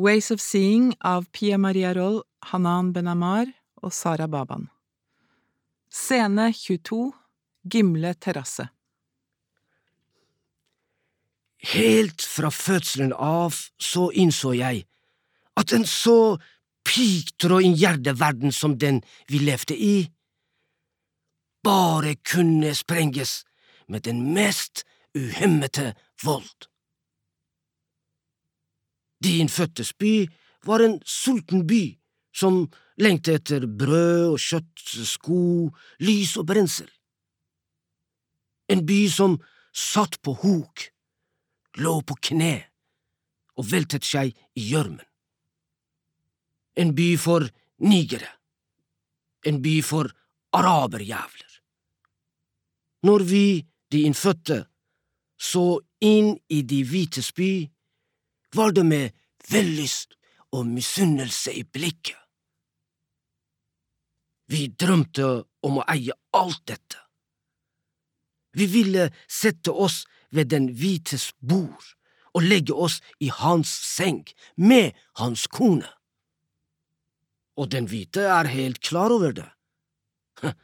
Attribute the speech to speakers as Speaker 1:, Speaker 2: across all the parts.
Speaker 1: Ways of Seeing av Pia Maria Roll, Hanan Benamar og Sara Baban. Scene 22 Gimle terrasse.
Speaker 2: Helt fra fødselen av så innså jeg at en så piggtrådinngjerdet verden som den vi levde i, bare kunne sprenges med den mest uhemmete vold. Din fødtes by var en sulten by som lengtet etter brød og kjøtt, sko, lys og brensel. En by som satt på hok, lå på kne og veltet seg i gjørmen. En by for nigere. En by for araberjævler. Når vi, de innfødte, så inn i de hvites by, var det med vellyst og misunnelse i blikket. Vi drømte om å eie alt dette. Vi ville sette oss ved den hvites bord og legge oss i hans seng med hans kone. Og den hvite er helt klar over det.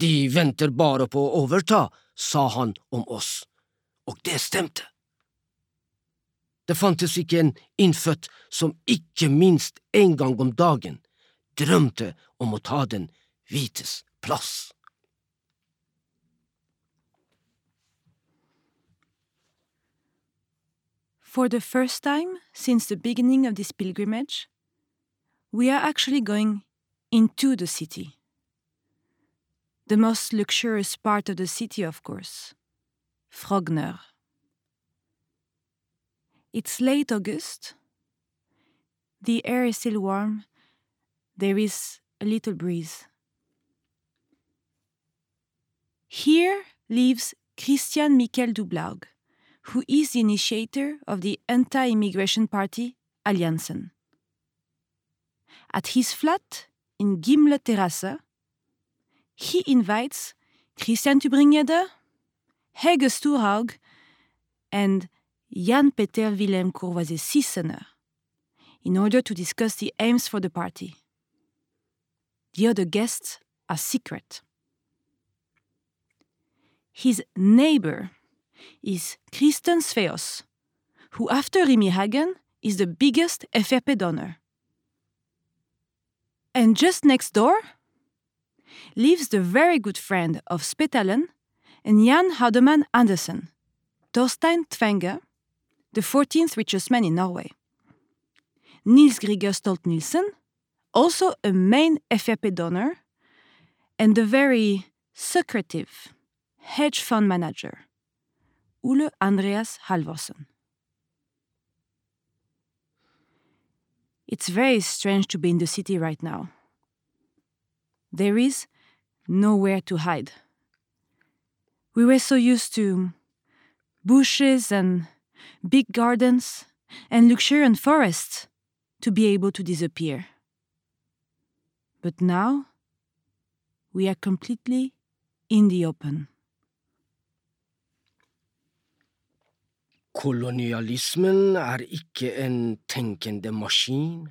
Speaker 2: De venter bare på å overta, sa han om oss, og det stemte. Det fantes ikke en innfødt som ikke minst en gang om dagen drømte om å ta den hvites plass.
Speaker 3: For the first time since the beginning of this pilgrimage, we are actually going into the city. The most luxurious part of the city, of course, Frogner. It's late August. The air is still warm. There is a little breeze. Here lives Christian Michael Dublaug, who is the initiator of the anti immigration party Alliansen. At his flat in Gimle Terrasse, he invites Christian Tubringede, Hege Sturhaug, and Jan Peter Willem Courvoisier Sissener in order to discuss the aims for the party. The other guests are secret. His neighbor is Kristen Sveos, who, after Rimi Hagen, is the biggest FRP donor. And just next door lives the very good friend of Spetalen and Jan Houdeman Andersen, Torstein Tvenger, the 14th richest man in Norway. Nils Grieger Stolt Nielsen, also a main FRP donor, and a very secretive hedge fund manager, Ole Andreas Halvorsen. It's very strange to be in the city right now. There is nowhere to hide. We were so used to bushes and big gardens and luxuriant forests to be able to disappear. But now we are completely in the open.
Speaker 2: Kolonialismen er ikke en tenkende maskin.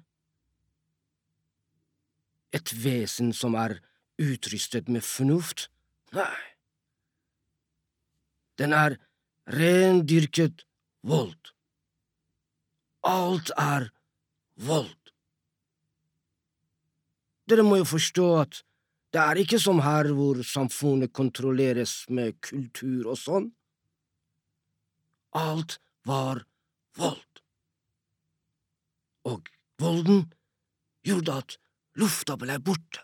Speaker 2: Et vesen som er utrustet med fornuft. Nei. Den er rendyrket vold. Alt er vold. Dere må jo forstå at det er ikke som her hvor samfunnet kontrolleres med kultur og sånn. Alt var vold. Og volden gjorde at lufta ble borte.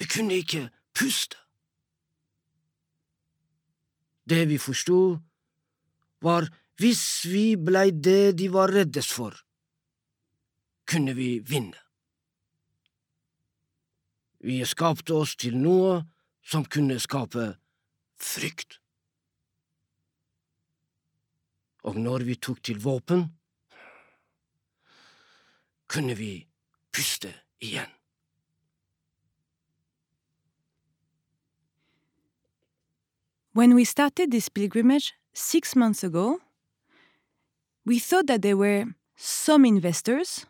Speaker 2: Vi kunne ikke puste. Det vi forsto, var hvis vi blei det de var reddes for, kunne vi vinne. Vi skapte oss til noe som kunne skape frykt. Og når vi tok til våpen, kunne vi puste igjen.
Speaker 3: When we started this pilgrimage six months ago, we thought that there were some investors,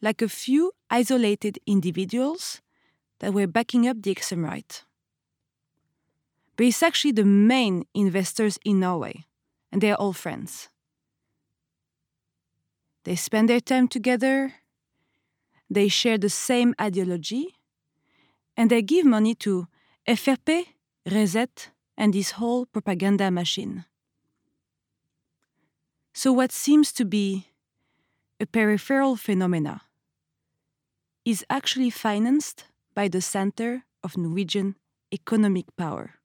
Speaker 3: like a few isolated individuals, that were backing up the extreme right. But it's actually the main investors in Norway, and they're all friends. They spend their time together, they share the same ideology, and they give money to FRP, Reset, and this whole propaganda machine. So, what seems to be a peripheral phenomena is actually financed by the center of Norwegian economic power.